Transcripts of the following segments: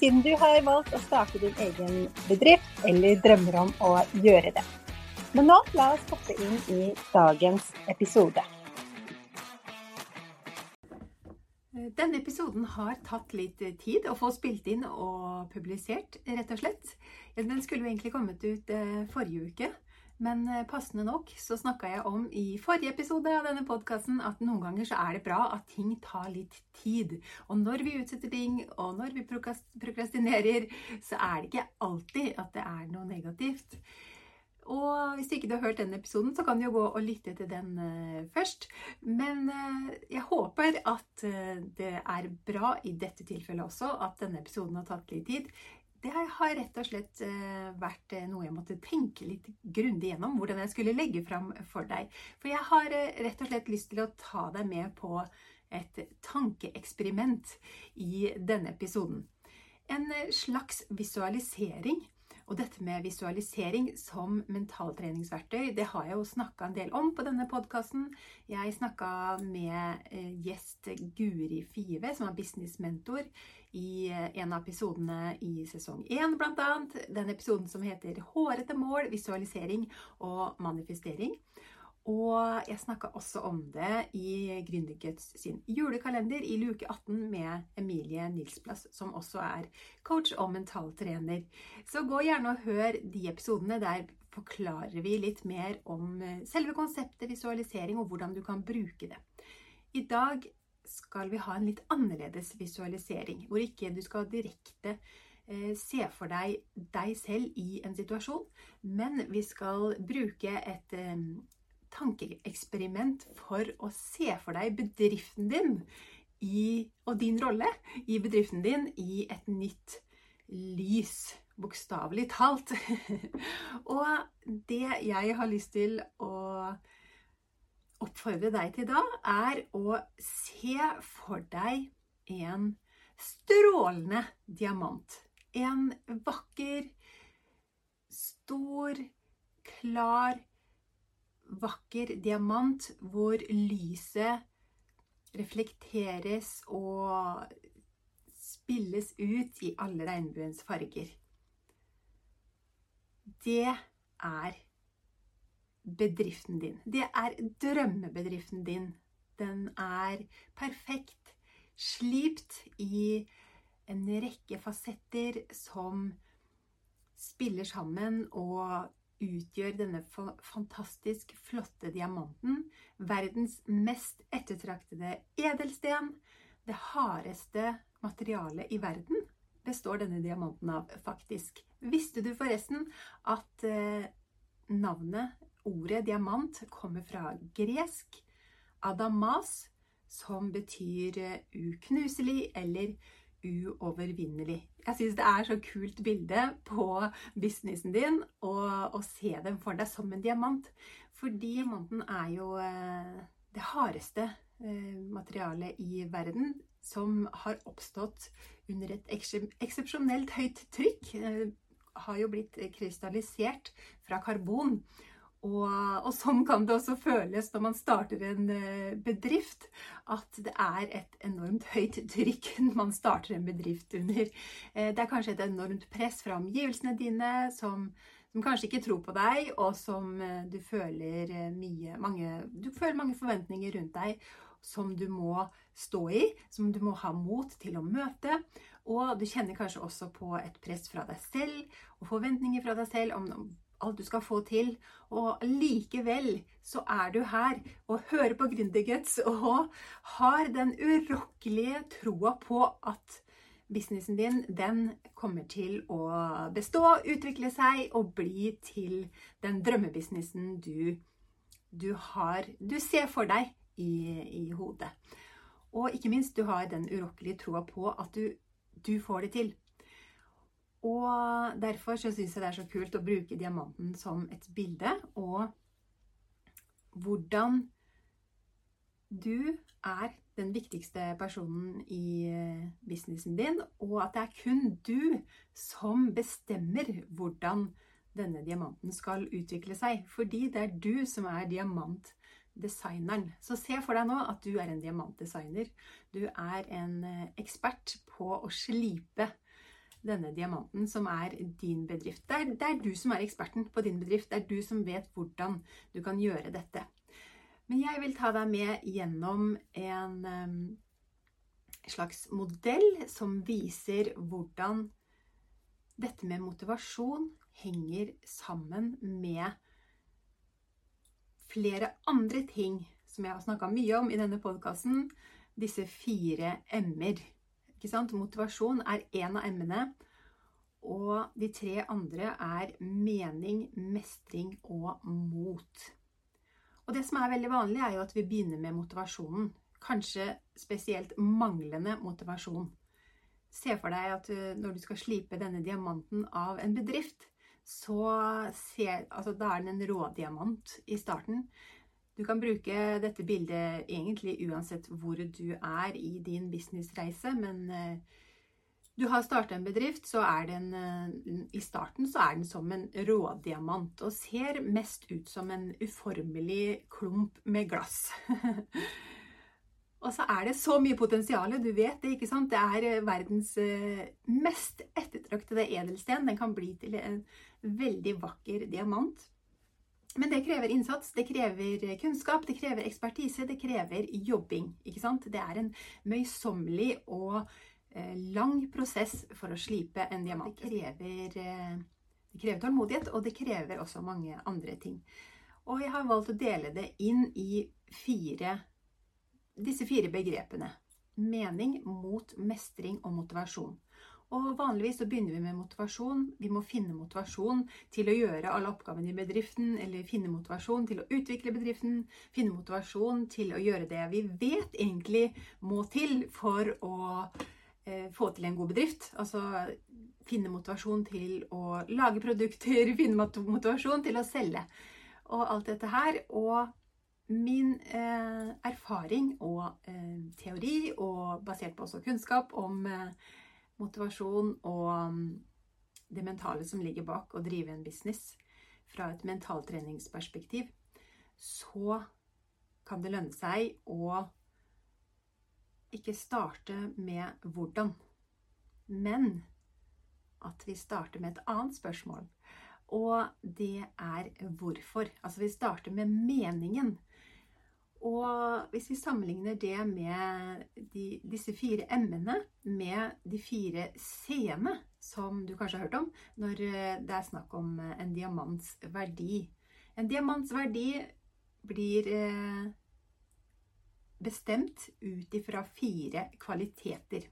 siden du har valgt å starte din egen bedrift eller drømmer om å gjøre det. Men nå la oss hoppe inn i dagens episode. Denne episoden har tatt litt tid å få spilt inn og publisert, rett og slett. Den skulle jo egentlig kommet ut eh, forrige uke, men eh, passende nok så snakka jeg om i forrige episode av denne podkasten at noen ganger så er det bra at ting tar litt tid. Og når vi utsetter ting, og når vi prokrastinerer, så er det ikke alltid at det er noe negativt. Og hvis ikke du har hørt denne episoden, så kan du jo gå og lytte til den uh, først. Men uh, jeg håper at det er bra i dette tilfellet også, at denne episoden har tatt litt tid det har rett og slett eh, vært eh, noe jeg måtte tenke litt grundig gjennom. Hvordan jeg skulle legge fram for deg. For jeg har eh, rett og slett lyst til å ta deg med på et tankeeksperiment i denne episoden. En slags visualisering. Og dette med visualisering som mentaltreningsverktøy, det har jeg jo snakka en del om på denne podkasten. Jeg snakka med gjest Guri Five, som er businessmentor i eh, en av episodene i sesong én, bl.a. Den episoden som heter 'Hårete mål, visualisering og manifestering'. Og jeg snakka også om det i Gründerguts sin julekalender i luke 18 med Emilie Nilsplass, som også er coach og mentaltrener. Så gå gjerne og hør de episodene. Der forklarer vi litt mer om eh, selve konseptet visualisering og hvordan du kan bruke det. I dag skal vi ha en litt annerledes visualisering, hvor ikke du skal direkte eh, se for deg deg selv i en situasjon, men vi skal bruke et eh, tankeeksperiment for å se for deg bedriften din i, og din rolle i bedriften din i et nytt lys. Bokstavelig talt. og det jeg har lyst til å oppfordre deg til da, er å se for deg en strålende diamant. En vakker, stor, klar, vakker diamant hvor lyset reflekteres og spilles ut i alle regnbuens farger. Det er bedriften din. Det er drømmebedriften din. Den er perfekt, slipt i en rekke fasetter som spiller sammen og utgjør denne fantastisk flotte diamanten. Verdens mest ettertraktede edelsten. Det hardeste materialet i verden består denne diamanten av, faktisk. Visste du forresten at eh, navnet Ordet diamant kommer fra gresk adamas, som betyr eh, uknuselig eller uovervinnelig. Jeg syns det er så kult bilde på businessen din å se dem for deg som en diamant. Fordi diamanten er jo eh, det hardeste eh, materialet i verden som har oppstått under et eksepsjonelt høyt trykk. Har jo blitt krystallisert fra karbon. Og, og, sånn kan det også føles når man starter en eh, bedrift, at det er et enormt høyt trykk når man starter en bedrift under. Eh, det er kanskje et enormt press fra omgivelsene dine som, som kanskje ikke tror på deg, og som eh, du føler mye mange, Du føler mange forventninger rundt deg som du må stå i, som du må ha mot til å møte. Og du kjenner kanskje også på et press fra deg selv og forventninger fra deg selv om alt du skal få til. Og likevel så er du her og hører på Gründerguts og har den urokkelige troa på at businessen din den kommer til å bestå, utvikle seg og bli til den drømmebusinessen du, du har Du ser for deg i, i hodet. Og ikke minst, du har den urokkelige troa på at du, du får det til. Og derfor så syns jeg det er så kult å bruke diamanten som et bilde, og hvordan du er den viktigste personen i eh, businessen din, og at det er kun du som bestemmer hvordan denne diamanten skal utvikle seg. Fordi det er du som er diamantdesigneren. Så se for deg nå at du er en diamantdesigner. Du er en eh, ekspert på å slipe denne diamanten, som er din bedrift. Det er, det er, du som er eksperten på din bedrift. Det er du som vet hvordan du kan gjøre dette. Men jeg vil ta deg med gjennom en um, slags modell som viser hvordan dette med motivasjon henger sammen med flere andre ting som jeg har snakka mye om i denne podkasten. Disse fire m-er. Motivasjon er en av m-ene. Og de tre andre er mening, mestring og mot. Og det som er veldig vanlig, er jo at vi begynner med motivasjonen. Kanskje spesielt manglende motivasjon. Se for deg at eh, når du skal slipe denne diamanten av en bedrift, så ser, altså, da er den en rådiamant i starten. Du kan bruke dette bildet egentlig uansett hvor du er i din businessreise, men eh, du har starta en bedrift, så er den eh, i starten så er den som en rådiamant og ser mest ut som en uformelig klump med glass. og så er det så mye potensial, du vet det, ikke sant? Det er eh, verdens mest ettertraktede edelsten. Den kan bli til en veldig vakker diamant. Men det krever innsats, det krever kunnskap, det krever ekspertise, det krever jobbing. ikke sant? Det er en møysommelig og eh, lang prosess for å slipe en diamant. Det krever, eh, det krever tålmodighet, og det krever også mange andre ting. Og jeg har valgt å dele det inn i fire, disse fire begrepene. Mening, mot, mestring og motivasjon. Og vanligvis så begynner vi med motivasjon. Vi må finne motivasjon til å gjøre alle oppgavene i bedriften, eller finne motivasjon til å utvikle bedriften, finne motivasjon til å gjøre det vi vet egentlig må til for å eh, få til en god bedrift. Altså finne motivasjon til å lage produkter, finne motivasjon til å selge. Og alt dette her. Og min eh, erfaring og eh, teori, og basert på også kunnskap om eh, motivasjon og um, det mentale som ligger bak å drive en business fra et mentaltreningsperspektiv, så kan det lønne seg å ikke starte med hvordan, men at vi starter med et annet spørsmål. Og det er hvorfor. Altså vi starter med meningen og hvis vi sammenligner det med de, disse fire m-ene med de fire c-ene, som du kanskje har hørt om, når eh, det er snakk om eh, en diamants verdi. En diamants verdi blir eh, bestemt ut ifra fire kvaliteter.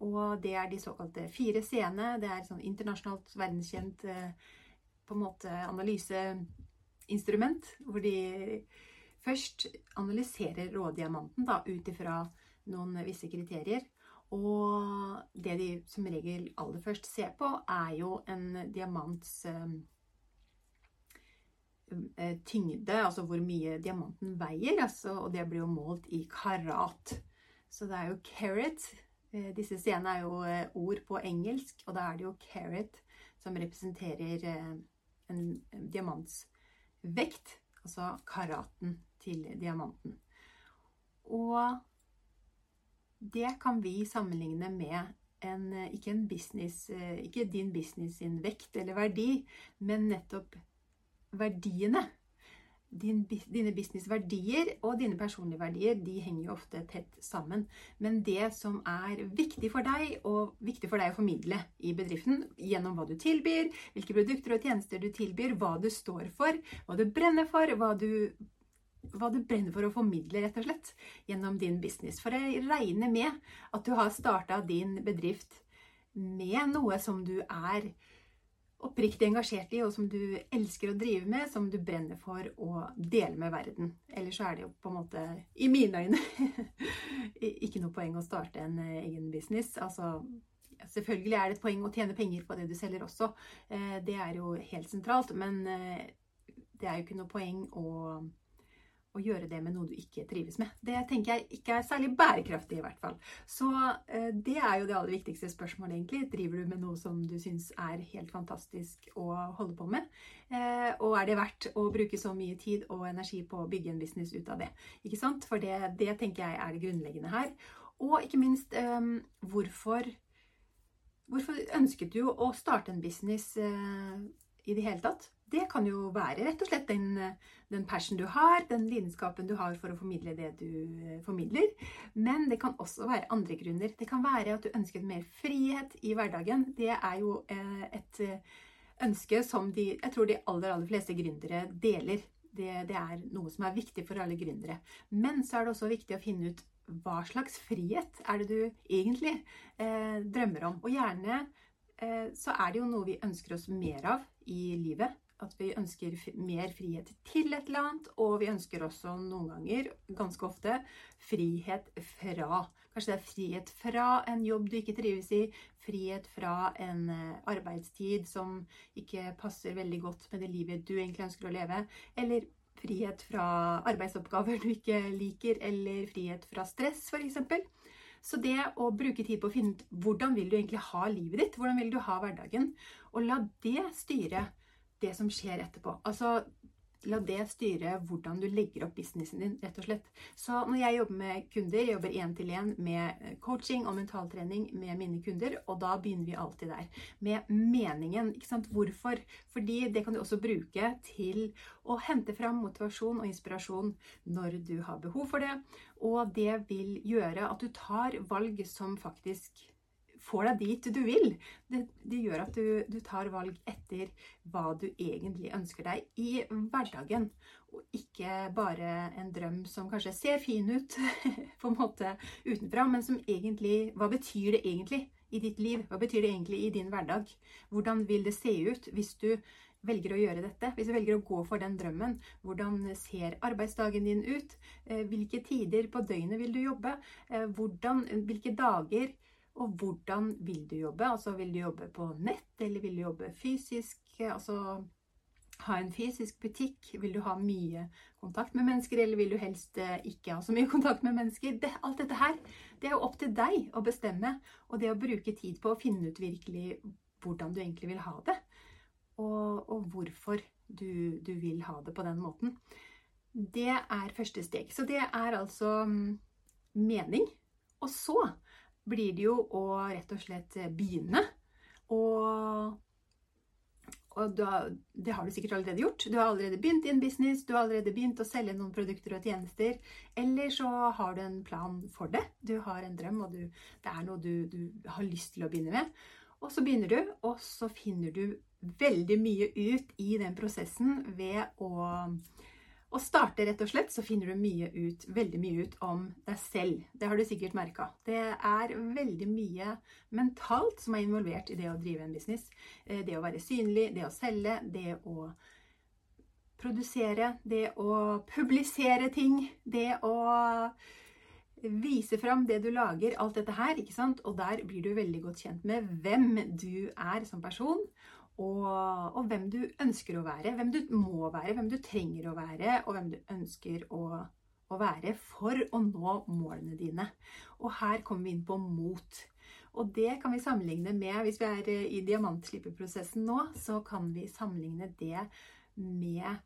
Og det er de såkalte fire c-ene. Det er sånn internasjonalt verdenskjent på en måte analyseinstrument, hvor de først analyserer rådiamanten da, ut ifra noen visse kriterier. Og det de som regel aller først ser på, er jo en diamants eh, eh, tyngde, altså hvor mye diamanten veier. Altså, og det blir jo målt i karat. Så det er jo carat. Eh, disse scenene er jo ord på engelsk, og da er det jo carat som representerer en diamants vekt, altså karaten til diamanten. Og det kan vi sammenligne med en, ikke, en business, ikke din business sin vekt eller verdi, men nettopp verdiene. Din, dine businessverdier og dine personlige verdier de henger jo ofte tett sammen. Men det som er viktig for deg, og viktig for deg å formidle i bedriften gjennom hva du tilbyr, hvilke produkter og tjenester du tilbyr, hva du står for, hva du brenner for, hva du hva du brenner for å formidle, rett og slett, gjennom din business. For jeg regner med at du har starta din bedrift med noe som du er oppriktig engasjert i, og som du elsker å drive med, som du brenner for å dele med verden. Ellers så er det jo på en måte, i mine øyne, ikke noe poeng å starte en egen business. Altså, Selvfølgelig er det et poeng å tjene penger på det du selger også. Eh, det er jo helt sentralt. Men eh, det er jo ikke noe poeng å, å gjøre det med noe du ikke trives med. Det tenker jeg ikke er særlig bærekraftig, i hvert fall. Så det er jo det aller viktigste spørsmålet, egentlig. Driver du med noe som du syns er helt fantastisk å holde på med? Og er det verdt å bruke så mye tid og energi på å bygge en business ut av det? Ikke sant? For det, det tenker jeg er det grunnleggende her. Og ikke minst um, hvorfor, hvorfor ønsket du å starte en business i det hele tatt? Det kan jo være rett og slett den, den passion du har, den lidenskapen du har for å formidle det du eh, formidler. Men det kan også være andre grunner. Det kan være at du ønsker mer frihet i hverdagen. Det er jo uh, et ønske som de, jeg tror de aller, aller fleste gründere deler. Det, det, er noe som er viktig for alle gründere. Men så er det også viktig å finne ut hva slags frihet er det du egentlig eh, drømmer om? Og gjerne eh, så er det jo noe vi ønsker oss mer av i livet. At vi ønsker mer frihet til et eller annet, og vi ønsker også noen ganger, ganske ofte, frihet fra. Kanskje det er frihet fra en jobb du ikke trives i, frihet fra en eh, arbeidstid som ikke passer veldig godt med det livet du egentlig ønsker å leve, eller frihet fra arbeidsoppgaver du ikke liker, eller frihet fra stress, f.eks. Så det å bruke tid på å finne ut hvordan vil du egentlig ha livet ditt, hvordan vil du ha hverdagen, og la det styre det som skjer etterpå. Altså La det styre hvordan du legger opp businessen din, rett og slett. Så når jeg jobber med kunder, jeg jobber én til én med eh, coaching og mentaltrening med mine kunder, og da begynner vi alltid der. Med meningen. ikke sant? Hvorfor? Fordi det kan du også bruke til å hente fram motivasjon og inspirasjon når du har behov for det. Og det vil gjøre at du tar valg som faktisk får deg dit du vil. Det, det gjør at du, du, tar valg etter hva du egentlig ønsker deg i hverdagen. Og ikke bare en drøm som kanskje ser fin ut på en måte utenfra, men som egentlig Hva betyr det egentlig i ditt liv? Hva betyr det egentlig i din hverdag? Hvordan vil det se ut hvis du velger å gjøre dette, hvis du velger å gå for den drømmen, hvordan ser arbeidsdagen din ut? Eh, hvilke tider på døgnet vil du jobbe? Eh, hvordan, hvilke dager og hvordan vil du jobbe? Altså vil du jobbe på nett, eller vil du jobbe fysisk? Altså ha en fysisk butikk? Vil du ha mye kontakt med mennesker, eller vil du helst eh, ikke ha så mye kontakt med mennesker? Det, alt dette her, det er jo opp til deg å bestemme, og det å bruke tid på å finne ut virkelig hvordan du egentlig vil ha det, og, og hvorfor du, du, vil ha det på den måten. Det er første steg. Så det er altså mm, mening. Og så blir det jo å rett og slett begynne. Og, og da, det har du sikkert allerede gjort. Du har allerede begynt i en business, du har allerede begynt å selge noen produkter og tjenester. Eller så har du en plan for det. Du har en drøm, og du, det er noe du, du har lyst til å begynne med. Og så begynner du, og så finner du veldig mye ut i den prosessen ved å å starte, rett og slett, så finner du mye ut, veldig mye ut om deg selv. Det har du sikkert merka. Det er veldig mye mentalt som er involvert i det å drive en business. Eh, det å være synlig, det å selge, det å produsere, det å publisere ting, det å vise fram det du lager, alt dette her, ikke sant? Og der blir du veldig godt kjent med hvem du er som person, og, og, hvem du ønsker å være, hvem du må være, hvem du trenger å være, og hvem du ønsker å, å være for å nå målene dine. Og her kommer vi inn på mot. Og det kan vi sammenligne med Hvis vi er i diamantslipeprosessen nå, så kan vi sammenligne det med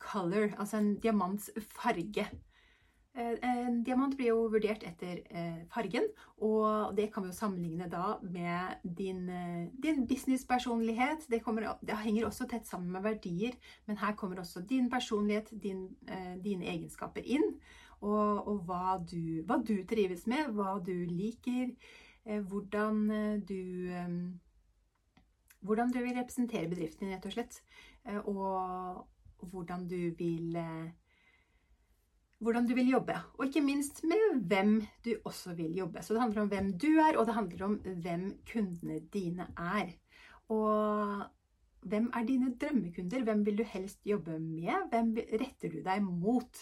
color, altså en diamants farge. Eh, en diamant blir jo vurdert etter eh, fargen, og det kan vi jo sammenligne da med din, eh, din businesspersonlighet. Det, det, henger også tett sammen med verdier, men her kommer også din personlighet, din, dine egenskaper inn. Og, og hva, du, hva, du, trives med, hva du liker, hvordan du Hvordan du vil representere bedriften din, rett og slett. Og hvordan du vil hvordan du vil jobbe, og ikke minst med hvem du også vil jobbe. Så det handler om hvem du er, og det handler om hvem kundene dine er. Og hvem er dine drømmekunder? Hvem vil du helst jobbe med? Hvem retter du deg mot?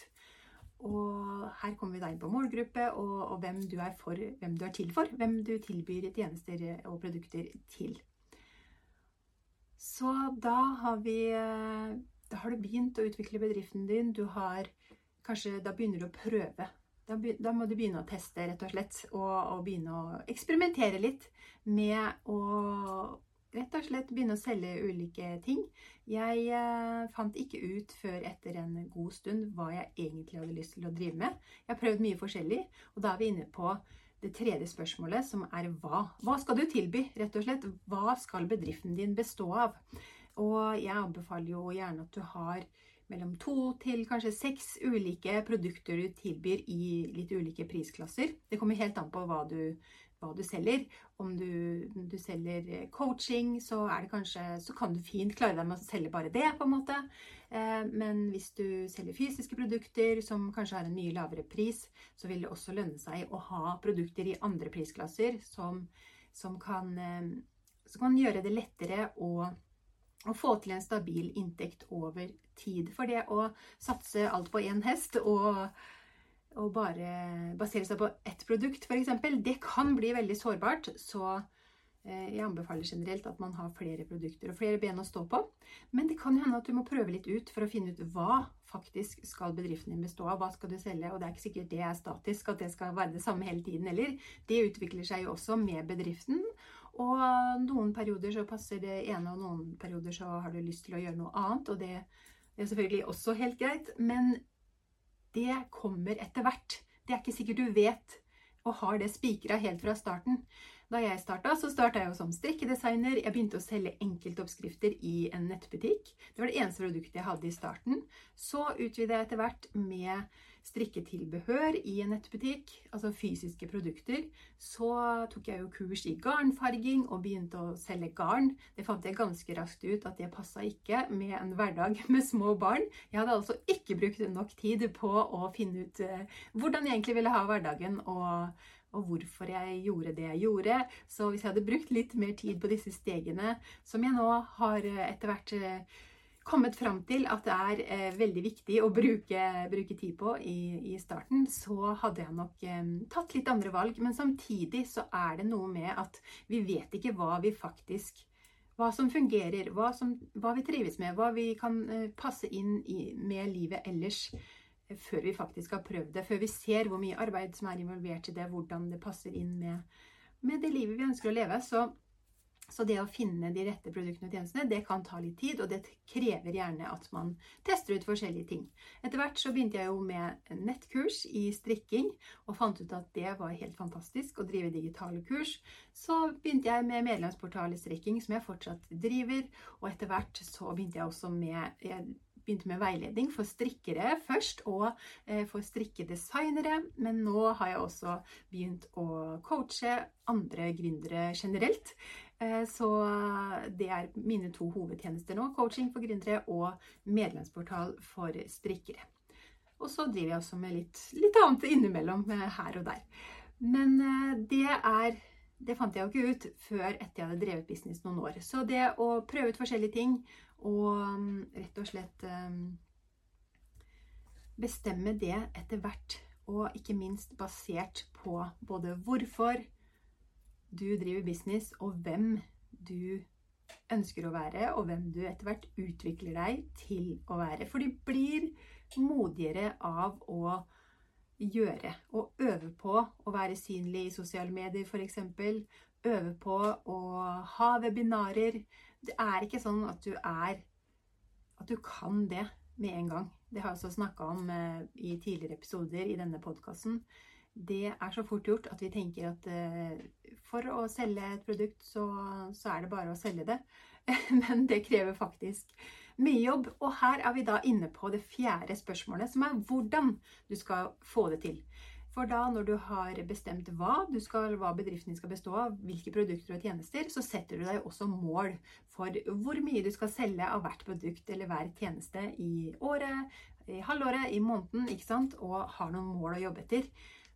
Og her kommer vi da inn på målgruppe og, og hvem du for, hvem du er til for. Hvem du tilbyr tjenester og produkter til. Så da har vi Da har du begynt å utvikle bedriften din. Du har kanskje Da begynner du å prøve. Da, da må du begynne å teste, rett og slett. Og, og begynne å eksperimentere litt med å rett og slett begynne å selge ulike ting. Jeg eh, fant ikke ut før etter en god stund hva jeg egentlig hadde lyst til å drive med. Jeg har prøvd mye forskjellig, og da er vi inne på det tredje spørsmålet, som er hva. Hva skal du tilby, rett og slett? Hva skal bedriften din bestå av? Og jeg anbefaler jo gjerne at du har mellom to til kanskje seks ulike produkter du tilbyr i litt ulike prisklasser. Det kommer helt an på hva du hva du selger. Om du, du, selger coaching, så, kanskje, så, kan du fint klare deg med å selge bare det, på en måte. Eh, men hvis du selger fysiske produkter som kanskje har en mye lavere pris, så vil det også lønne seg å ha produkter i andre prisklasser som, som, kan, eh, som kan, gjøre det lettere å, å få til en stabil inntekt over tid. For det å satse alt på én hest og og, bare basere seg på ett produkt, f.eks., det kan bli veldig sårbart. Så eh, jeg anbefaler generelt at man har flere produkter og flere ben å stå på. Men det kan hende at du må prøve litt ut for å finne ut hva faktisk skal bedriften din bestå av. Hva skal du selge? Og det er ikke sikkert det er statisk, at det skal være det samme hele tiden heller. Det utvikler seg jo også med bedriften. Og noen perioder så passer det ene, og noen perioder så har du lyst til å gjøre noe annet. Og det er selvfølgelig også helt greit. Men det kommer etter hvert. Det er ikke sikkert du vet og har det spikra helt fra starten. Da jeg starta, så starta jeg jo som strikkedesigner. Jeg begynte å selge enkeltoppskrifter i en nettbutikk. Det var det eneste produktet jeg hadde i starten. Så utvida jeg etter hvert med strikketilbehør i en nettbutikk, altså fysiske produkter. Så tok jeg jo kurs i garnfarging og begynte å selge garn. Det fant jeg ganske raskt ut at det passa ikke med en hverdag med små barn. Jeg hadde altså ikke brukt nok tid på å finne ut eh, hvordan jeg egentlig ville ha hverdagen. og og hvorfor jeg gjorde det jeg gjorde. Så hvis jeg hadde brukt litt mer tid på disse stegene, som jeg nå har eh, etter hvert eh, kommet fram til at det er eh, veldig viktig å bruke, bruke tid på i, i, starten, så hadde jeg nok tatt litt andre valg. Men samtidig så er det noe med at vi vet ikke hva vi faktisk hva som fungerer, hva, som, hva vi trives med, hva vi kan passe inn i, med livet ellers. Før vi faktisk har prøvd det, før vi ser hvor mye arbeid som er involvert i det, hvordan det passer inn med, med det livet vi ønsker å leve. Så så det å finne de rette produktene og tjenestene, det kan ta litt tid, og det krever gjerne at man tester ut forskjellige ting. Etter hvert så begynte jeg jo med nettkurs i strikking, og fant ut at det var helt fantastisk å drive digitale kurs. Så begynte jeg med medlemsportal i strikking, som jeg fortsatt driver, og etter hvert så begynte jeg også med jeg begynte med veiledning for strikkere først, og eh, for strikkedesignere. Men nå har jeg også begynt å coache andre gründere generelt. Eh, så det er mine to hovedtjenester nå. Coaching for gründere og medlemsportal for strikkere. Og så driver jeg også med litt, litt annet innimellom eh, her og der. Men det er det fant jeg jo ikke ut før etter jeg hadde drevet business noen år. Så det å prøve ut forskjellige ting og mm, rett og slett bestemme det etter hvert, og ikke minst basert på både hvorfor, du driver business, og hvem du ønsker å være, og hvem du etter hvert utvikler deg til å være. For du blir modigere av å gjøre og øve på å være synlig i sosiale medier, f.eks. Øve på å ha webinarer. Det er ikke sånn at du er At du kan det med en gang. Det har jeg også snakka om eh, i tidligere episoder i denne podkasten det er så fort gjort at vi tenker at uh, for å selge et produkt, så, så, er det bare å selge det. Men det krever faktisk mye jobb. Og her er vi da inne på det fjerde spørsmålet, som er hvordan du skal få det til. For da, når du har bestemt hva, skal, hva bedriften din skal bestå av, hvilke produkter og tjenester, så setter du deg også mål for hvor mye du skal selge av hvert produkt eller hver tjeneste i året, i halvåret, i måneden, ikke sant? og har noen mål å jobbe etter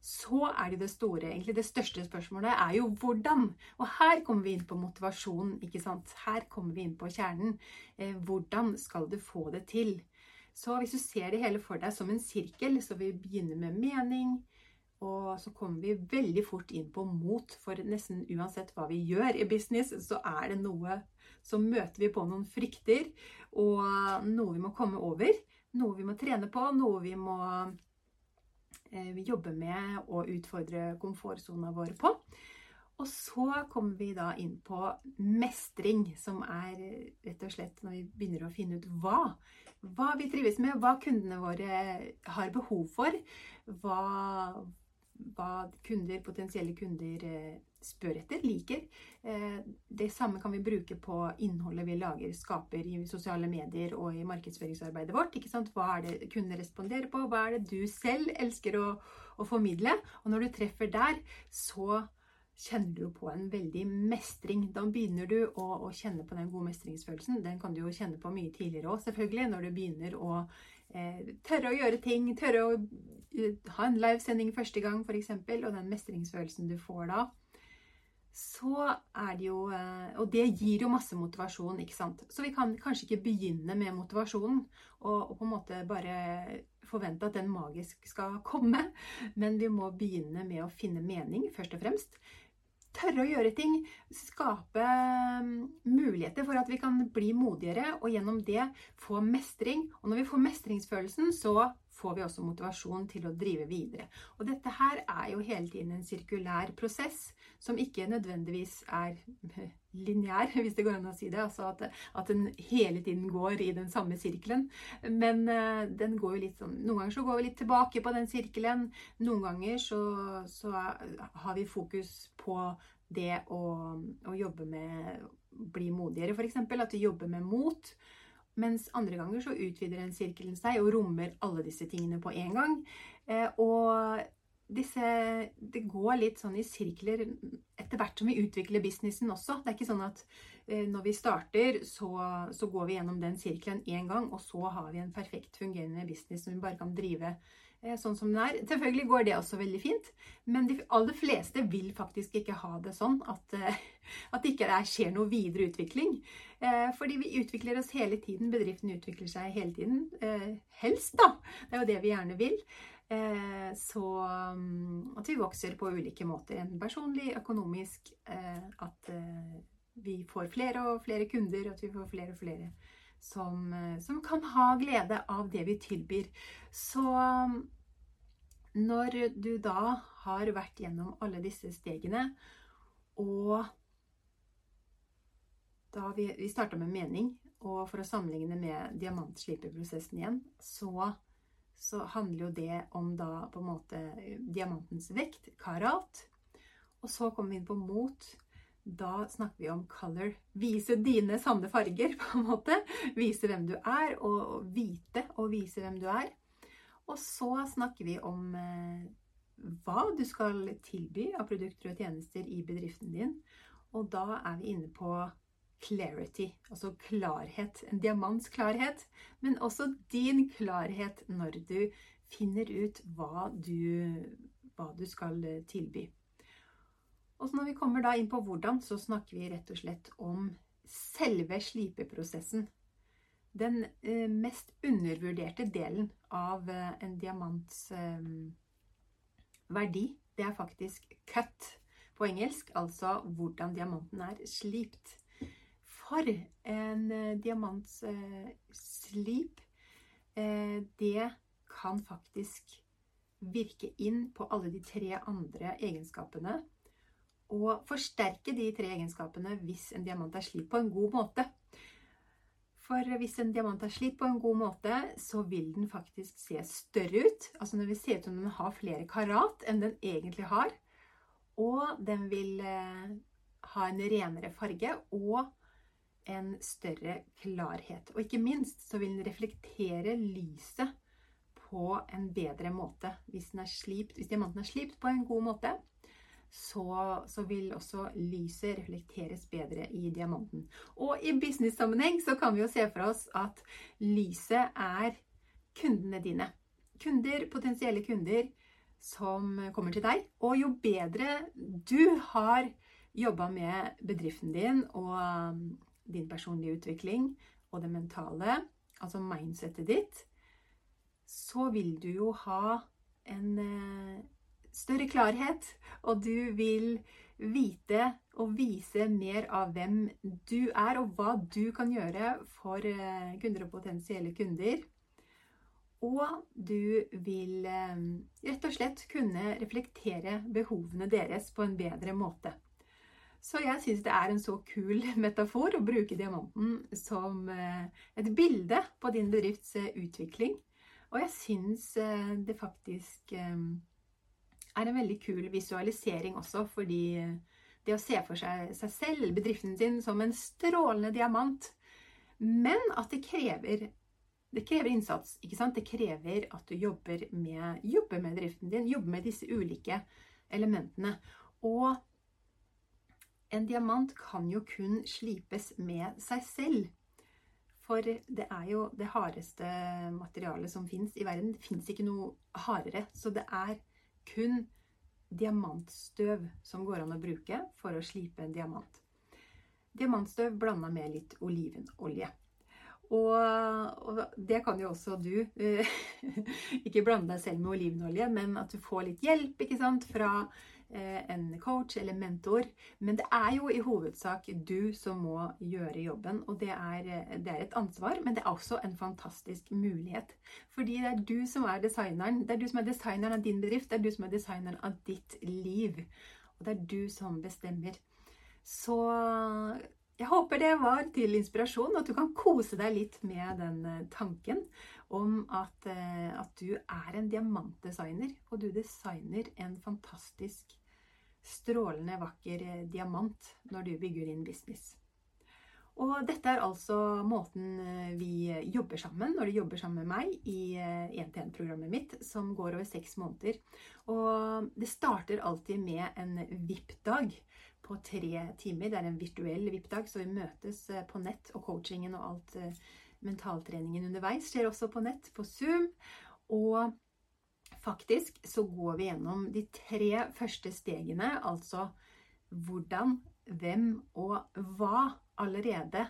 så er det det store, egentlig det største spørsmålet, er jo hvordan. Og her kommer vi inn på motivasjonen, ikke sant. Her kommer vi inn på kjernen. Eh, hvordan skal du få det til? Så hvis du ser det hele for deg som en sirkel, så vi begynner med mening, og så kommer vi veldig fort inn på mot, for nesten uansett hva vi gjør i business, så er det noe Så møter vi på noen frykter, og noe vi må komme over. Noe vi må trene på, noe vi må eh, jobbe med og utfordre komfortsona vår på. Og så kommer vi da inn på mestring, som er rett og slett når vi begynner å finne ut hva. Hva vi trives med, hva kundene våre har behov for. Hva, hva kunder, potensielle kunder eh, spør etter, liker. Eh, det samme kan vi bruke på innholdet vi lager, skaper i sosiale medier og i markedsføringsarbeidet vårt. Hva er det kundene responderer på? Hva er det du selv elsker å, å formidle? Og når du treffer der, så kjenner du på en veldig mestring. Da begynner du å, å, kjenne på den gode mestringsfølelsen. Den kan du jo kjenne på mye tidligere òg, selvfølgelig. Når du begynner å tørre å gjøre ting, tørre å ha en livesending første gang f.eks., og den mestringsfølelsen du får da, så er det jo eh, Og det gir jo masse motivasjon, ikke sant. Så vi kan kanskje ikke begynne med motivasjonen og, og på en måte bare forvente at den magisk skal komme, men vi må begynne med å finne mening, først og fremst tørre å gjøre ting. Skape mm, muligheter for at vi kan bli modigere, og gjennom det få mestring. Og når vi får mestringsfølelsen, så får vi også motivasjon til å drive videre. Og dette her er jo hele tiden en sirkulær prosess som ikke nødvendigvis er lineær, hvis det går an å si det. Altså at, at den hele tiden går i den samme sirkelen. Men uh, den går jo litt sånn Noen ganger så går vi litt tilbake på den sirkelen. Noen ganger så, så har vi fokus på det å, å jobbe med bli modigere, f.eks. At vi jobber med mot. Mens andre ganger så utvider den sirkelen seg og rommer alle disse tingene på en gang. Eh, og disse, det går litt sånn i sirkler etter hvert som vi utvikler businessen også. Det er ikke sånn at eh, når vi starter, så, så går vi gjennom den sirkelen én gang, og så har vi en perfekt fungerende business som vi bare kan drive Eh, sånn som den er. Selvfølgelig går det også veldig fint, men de aller fleste vil faktisk ikke ha det sånn at, eh, at det ikke skjer noe videre utvikling. Fordi vi utvikler oss hele tiden. Bedriften utvikler seg hele tiden. Helst, da. Det er jo det vi gjerne vil. Så mm, at vi vokser på ulike måter. Enten personlig, økonomisk. At vi får flere og flere kunder, at vi får flere og flere som, som, kan ha glede av det vi tilbyr. Så når du da har vært gjennom alle disse stegene, og da vi, vi starta med mening, og for å sammenligne med diamantslipeprosessen igjen, så, så, handler jo det om da på en måte diamantens vekt, karat. Og så kommer vi inn på mot. Da snakker vi om color. Vise dine sanne farger, på en måte. Vise hvem du er, og vite og vise hvem du er. Og så snakker vi om eh, hva du skal tilby av produkter og tjenester i bedriften din. Og da er vi inne på clarity, altså klarhet. En diamants klarhet, men også din klarhet når du finner ut hva du, hva du skal eh, tilby. Og så når vi kommer da inn på hvordan, så snakker vi rett og slett om selve slipeprosessen den eh, mest undervurderte delen av eh, en diamants verdi, det er faktisk cut på engelsk, altså hvordan diamanten er slipt. For en diamantslip, det kan faktisk virke inn på alle de tre andre egenskapene og forsterke de tre egenskapene hvis en diamant er slip på en god måte. For hvis en diamant er slitt på en god måte, så vil den faktisk se større ut. Altså den vil se ut som den har flere karat enn den egentlig har. Og den vil eh, ha en renere farge og en større klarhet. Og ikke minst så vil den reflektere lyset på en bedre måte hvis, slipt, hvis diamanten er slipt på en god måte så, så, vil også lyset reflekteres bedre i diamanten. Og i business-sammenheng så kan vi jo se for oss at lyset er kundene dine. Kunder, potensielle kunder som kommer til deg. Og jo bedre du har jobba med bedriften din og din personlige utvikling og det mentale, altså mindsettet ditt, så vil du jo ha en eh, større klarhet, og du vil vite og vise mer av hvem du er, og hva du kan gjøre for eh, kunder og potensielle kunder. Og du vil eh, rett og slett kunne reflektere behovene deres på en bedre måte. Så jeg syns det er en så kul metafor å bruke diamanten som eh, et bilde på din bedrifts utvikling. Og jeg syns det faktisk er en veldig kul visualisering også, fordi det å se for seg seg selv, bedriften sin, som en strålende diamant. Men at det krever, det krever innsats. ikke sant? Det krever at du jobber med, jobber med bedriften din, jobber med disse ulike elementene. Og en diamant kan jo kun slipes med seg selv. For det er jo det hardeste materialet som fins i verden. Det fins ikke noe hardere. Så det er kun diamantstøv som går an å bruke for å slipe en diamant. Diamantstøv blanda med litt olivenolje. Og, og, det kan jo også du. ikke blande deg selv med olivenolje, men at du får litt hjelp ikke sant, fra Eh, en coach eller mentor. Men det er jo i hovedsak du som må gjøre jobben. Og det er, eh, det er, et ansvar, men det er også en fantastisk mulighet. Fordi det er du som er designeren. Det er du som er designeren av din bedrift. Det er du som er designeren av ditt liv. Og det er du som bestemmer. Så jeg håper det var til inspirasjon, og at du kan kose deg litt med den eh, tanken om at, eh, at, du er en diamantdesigner. Og du designer en fantastisk, strålende vakker eh, diamant når du bygger din business. Og dette er altså måten vi jobber sammen når du jobber sammen med meg i 1-til-1-programmet mitt, som går over seks måneder. Og det starter alltid med en VIP-dag på tre timer. Det er en virtuell VIP-dag, så vi møtes eh, på nett. Og coachingen og alt eh, mentaltreningen underveis skjer også på nett, på Zoom. Og faktisk så går vi gjennom de tre første stegene, altså hvordan, hvem og hva, allerede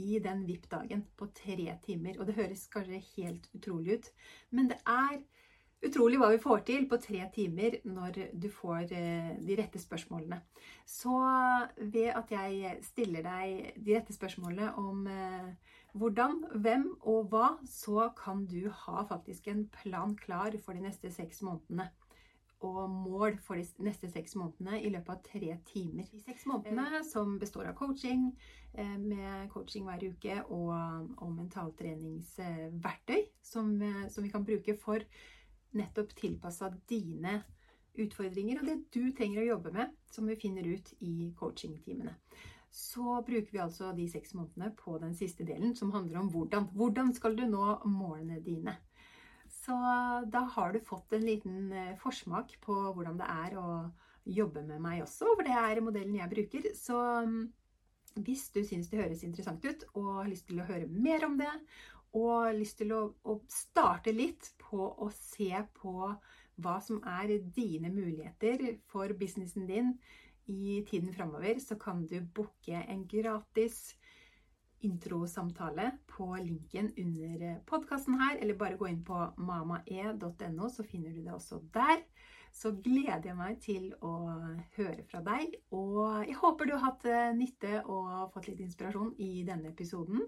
i den VIP-dagen på tre timer. Og det høres kanskje helt utrolig ut, men det er utrolig hva vi får til på tre timer når du får eh, de rette spørsmålene. Så ved at jeg stiller deg de rette spørsmålene om eh, hvordan, hvem og hva, så kan du ha faktisk en plan klar for de neste seks månedene. Og mål for de neste seks månedene i løpet av tre timer. De seks månedene som består av coaching, eh, med coaching hver uke og, og mentaltreningsverktøy som, som vi kan bruke for nettopp tilpassa dine utfordringer og det du trenger å jobbe med, som vi finner ut i coachingtimene. Så bruker vi altså de seks månedene på den siste delen, som handler om hvordan. Hvordan skal du nå målene dine? Så da har du fått en liten eh, forsmak på hvordan det er å jobbe med meg også, for det er modellen jeg bruker. Så mm, hvis du syns det høres interessant ut og har lyst til å høre mer om det, og lyst til å, å, starte litt på å se på hva som er dine muligheter for businessen din i tiden framover, så kan du booke en gratis introsamtale på linken under podkasten her, eller bare gå inn på mamae.no, så finner du det også der. Så gleder jeg meg til å høre fra deg. Og jeg håper du har hatt nytte og fått litt inspirasjon i denne episoden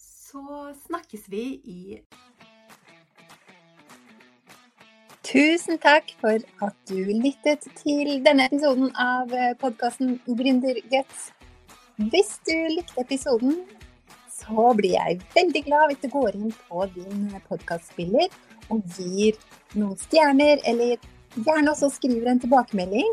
så snakkes vi i Tusen takk for at du lyttet til denne episoden av podkasten Gründerguts. Hvis du likte episoden, så blir jeg veldig glad hvis du går inn på din podkastspiller og gir noen stjerner, eller gjerne også skriver en tilbakemelding